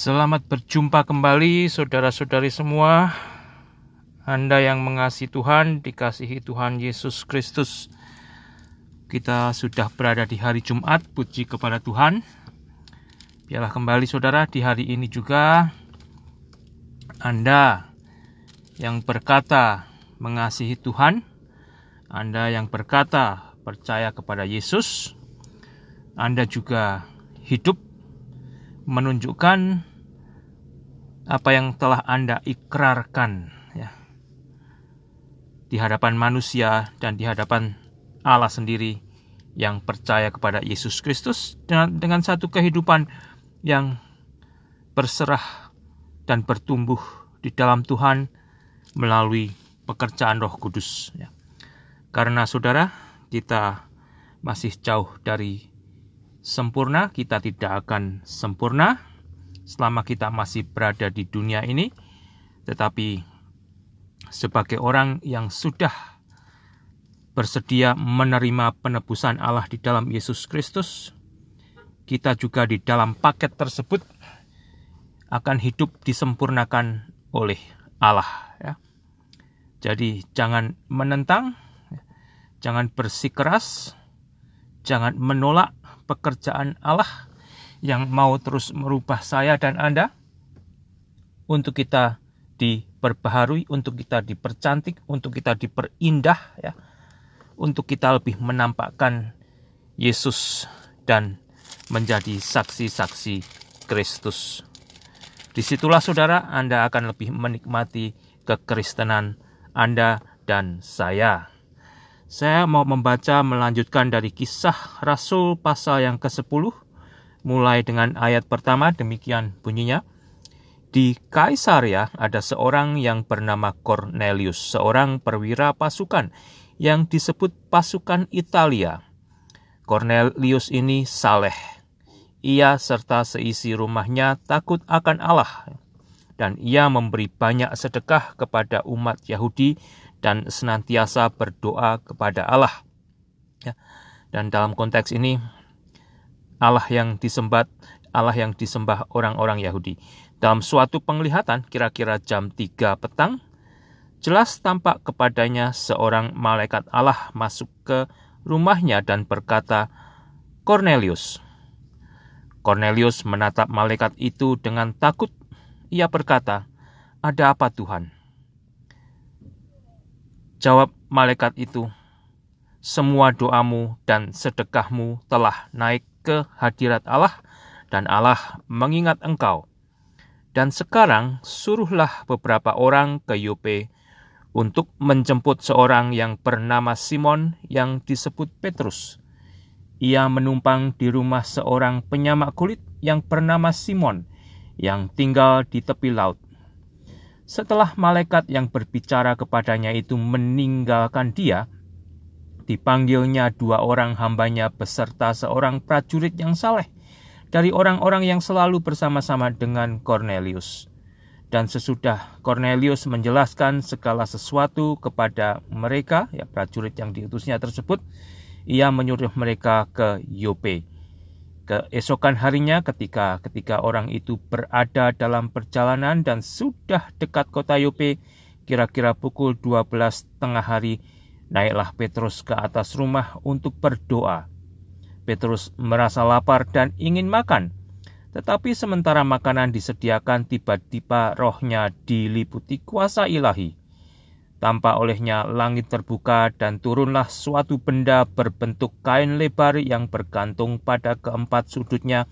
Selamat berjumpa kembali saudara-saudari semua. Anda yang mengasihi Tuhan, dikasihi Tuhan Yesus Kristus. Kita sudah berada di hari Jumat, puji kepada Tuhan. Biarlah kembali saudara di hari ini juga Anda yang berkata mengasihi Tuhan, Anda yang berkata percaya kepada Yesus, Anda juga hidup menunjukkan apa yang telah Anda ikrarkan ya di hadapan manusia dan di hadapan Allah sendiri yang percaya kepada Yesus Kristus dengan, dengan satu kehidupan yang berserah dan bertumbuh di dalam Tuhan melalui pekerjaan Roh Kudus ya. Karena saudara, kita masih jauh dari sempurna, kita tidak akan sempurna selama kita masih berada di dunia ini, tetapi sebagai orang yang sudah bersedia menerima penebusan Allah di dalam Yesus Kristus, kita juga di dalam paket tersebut akan hidup disempurnakan oleh Allah. Ya. Jadi jangan menentang, jangan bersikeras, jangan menolak pekerjaan Allah yang mau terus merubah saya dan Anda untuk kita diperbaharui, untuk kita dipercantik, untuk kita diperindah ya. Untuk kita lebih menampakkan Yesus dan menjadi saksi-saksi Kristus. Di situlah saudara Anda akan lebih menikmati kekristenan Anda dan saya. Saya mau membaca melanjutkan dari kisah Rasul pasal yang ke-10, mulai dengan ayat pertama demikian bunyinya. Di Kaisaria ada seorang yang bernama Cornelius, seorang perwira pasukan yang disebut pasukan Italia. Cornelius ini saleh. Ia serta seisi rumahnya takut akan Allah dan ia memberi banyak sedekah kepada umat Yahudi dan senantiasa berdoa kepada Allah. Ya. Dan dalam konteks ini Allah yang disembah Allah yang disembah orang-orang Yahudi. Dalam suatu penglihatan kira-kira jam 3 petang, jelas tampak kepadanya seorang malaikat Allah masuk ke rumahnya dan berkata, Cornelius. Cornelius menatap malaikat itu dengan takut. Ia berkata, "Ada apa, Tuhan?" Jawab malaikat itu, "Semua doamu dan sedekahmu telah naik ke hadirat Allah, dan Allah mengingat engkau. Dan sekarang suruhlah beberapa orang ke Yope untuk menjemput seorang yang bernama Simon yang disebut Petrus. Ia menumpang di rumah seorang penyamak kulit yang bernama Simon yang tinggal di tepi laut. Setelah malaikat yang berbicara kepadanya itu meninggalkan dia, dipanggilnya dua orang hambanya beserta seorang prajurit yang saleh dari orang-orang yang selalu bersama-sama dengan Cornelius. Dan sesudah Cornelius menjelaskan segala sesuatu kepada mereka, ya prajurit yang diutusnya tersebut, ia menyuruh mereka ke Yope Keesokan harinya ketika ketika orang itu berada dalam perjalanan dan sudah dekat kota Yope, kira-kira pukul 12 tengah hari, naiklah Petrus ke atas rumah untuk berdoa. Petrus merasa lapar dan ingin makan. Tetapi sementara makanan disediakan tiba-tiba rohnya diliputi kuasa ilahi. Tanpa olehnya langit terbuka dan turunlah suatu benda berbentuk kain lebar yang bergantung pada keempat sudutnya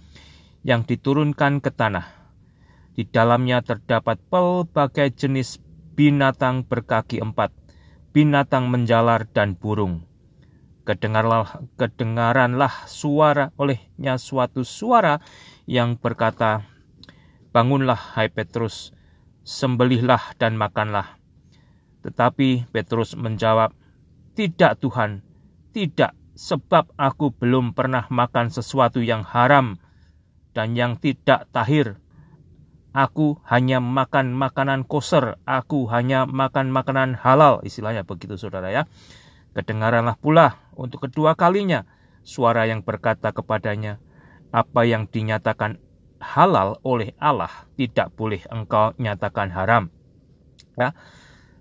yang diturunkan ke tanah. Di dalamnya terdapat pelbagai jenis binatang berkaki empat, binatang menjalar dan burung. Kedengarlah, kedengaranlah suara olehnya suatu suara yang berkata, Bangunlah hai Petrus, sembelihlah dan makanlah tetapi Petrus menjawab, "Tidak, Tuhan, tidak, sebab aku belum pernah makan sesuatu yang haram dan yang tidak tahir. Aku hanya makan makanan koser, aku hanya makan makanan halal." Istilahnya begitu, saudara ya. Kedengaranlah pula untuk kedua kalinya suara yang berkata kepadanya, "Apa yang dinyatakan halal oleh Allah tidak boleh engkau nyatakan haram. Ya.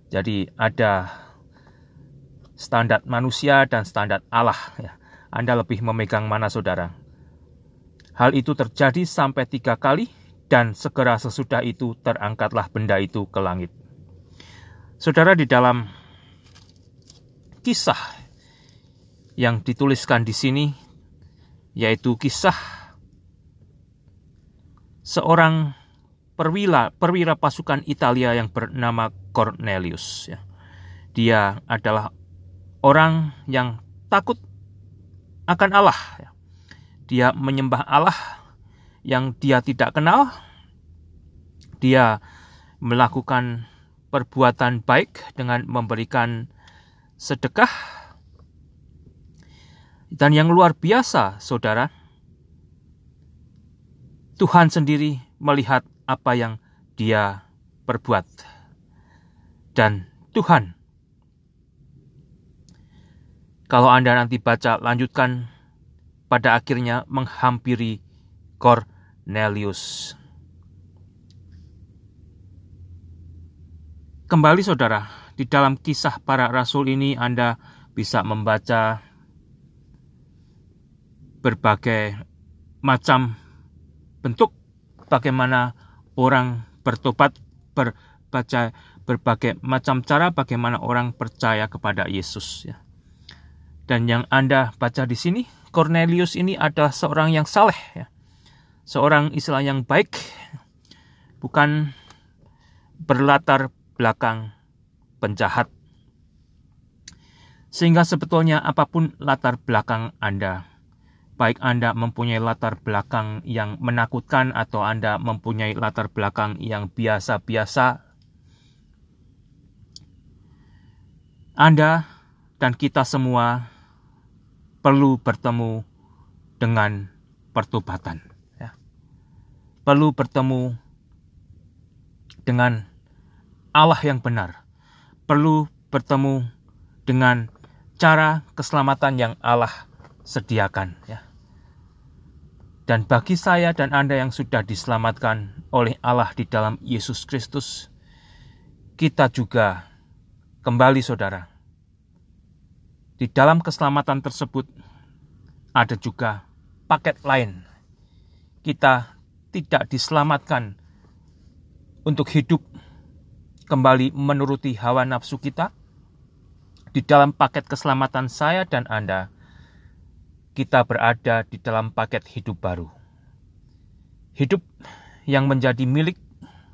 Jadi ada standar manusia dan standar Allah ya. Anda lebih memegang mana saudara? Hal itu terjadi sampai tiga kali dan segera sesudah itu terangkatlah benda itu ke langit. Saudara di dalam kisah yang dituliskan di sini yaitu kisah seorang perwira perwira pasukan Italia yang bernama Cornelius ya. Dia adalah orang yang takut akan Allah ya. Dia menyembah Allah yang dia tidak kenal. Dia melakukan perbuatan baik dengan memberikan sedekah dan yang luar biasa, saudara, Tuhan sendiri melihat apa yang dia perbuat. Dan Tuhan, kalau Anda nanti baca, lanjutkan pada akhirnya menghampiri Cornelius. Kembali saudara, di dalam kisah para rasul ini Anda bisa membaca berbagai macam bentuk bagaimana orang bertobat berbaca berbagai macam cara bagaimana orang percaya kepada Yesus ya. Dan yang Anda baca di sini Cornelius ini adalah seorang yang saleh ya. Seorang Islam yang baik bukan berlatar belakang penjahat. Sehingga sebetulnya apa pun latar belakang Anda baik Anda mempunyai latar belakang yang menakutkan atau Anda mempunyai latar belakang yang biasa-biasa, Anda dan kita semua perlu bertemu dengan pertobatan. Perlu bertemu dengan Allah yang benar. Perlu bertemu dengan cara keselamatan yang Allah sediakan. Ya. Dan bagi saya dan Anda yang sudah diselamatkan oleh Allah di dalam Yesus Kristus, kita juga kembali saudara. Di dalam keselamatan tersebut ada juga paket lain. Kita tidak diselamatkan untuk hidup kembali menuruti hawa nafsu kita. Di dalam paket keselamatan saya dan Anda, kita berada di dalam paket hidup baru. Hidup yang menjadi milik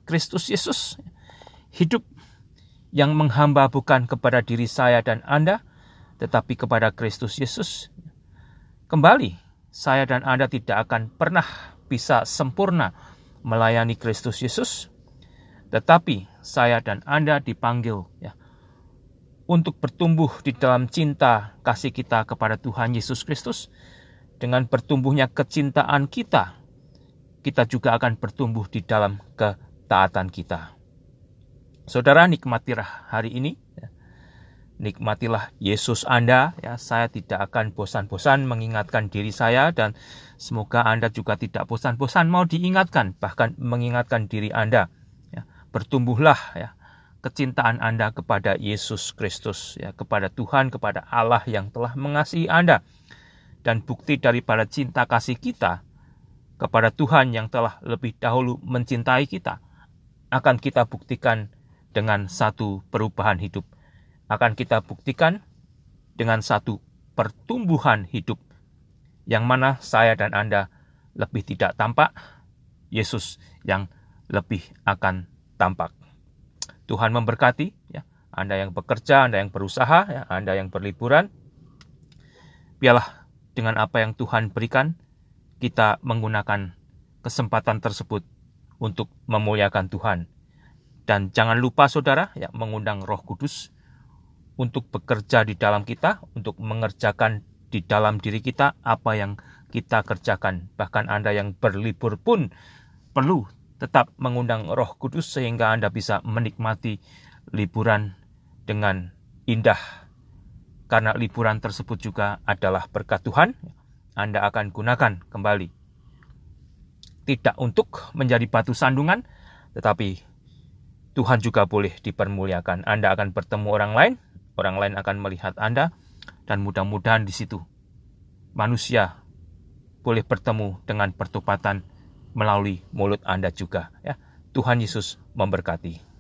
Kristus Yesus. Hidup yang menghamba bukan kepada diri saya dan Anda, tetapi kepada Kristus Yesus. Kembali, saya dan Anda tidak akan pernah bisa sempurna melayani Kristus Yesus, tetapi saya dan Anda dipanggil ya, untuk bertumbuh di dalam cinta kasih kita kepada Tuhan Yesus Kristus. Dengan bertumbuhnya kecintaan kita, kita juga akan bertumbuh di dalam ketaatan kita. Saudara, nikmatilah hari ini. Nikmatilah Yesus Anda. Ya, saya tidak akan bosan-bosan mengingatkan diri saya dan semoga Anda juga tidak bosan-bosan mau diingatkan, bahkan mengingatkan diri Anda. Ya, bertumbuhlah ya kecintaan Anda kepada Yesus Kristus, ya, kepada Tuhan, kepada Allah yang telah mengasihi Anda. Dan bukti daripada cinta kasih kita kepada Tuhan yang telah lebih dahulu mencintai kita, akan kita buktikan dengan satu perubahan hidup. Akan kita buktikan dengan satu pertumbuhan hidup, yang mana saya dan Anda lebih tidak tampak, Yesus yang lebih akan tampak. Tuhan memberkati ya. Anda yang bekerja, Anda yang berusaha, ya, Anda yang berliburan. Biarlah dengan apa yang Tuhan berikan, kita menggunakan kesempatan tersebut untuk memuliakan Tuhan. Dan jangan lupa saudara, ya, mengundang Roh Kudus untuk bekerja di dalam kita, untuk mengerjakan di dalam diri kita apa yang kita kerjakan. Bahkan Anda yang berlibur pun perlu tetap mengundang Roh Kudus sehingga Anda bisa menikmati liburan dengan indah. Karena liburan tersebut juga adalah berkat Tuhan, Anda akan gunakan kembali tidak untuk menjadi batu sandungan, tetapi Tuhan juga boleh dipermuliakan. Anda akan bertemu orang lain, orang lain akan melihat Anda, dan mudah-mudahan di situ manusia boleh bertemu dengan pertobatan melalui mulut Anda juga. Ya, Tuhan Yesus memberkati.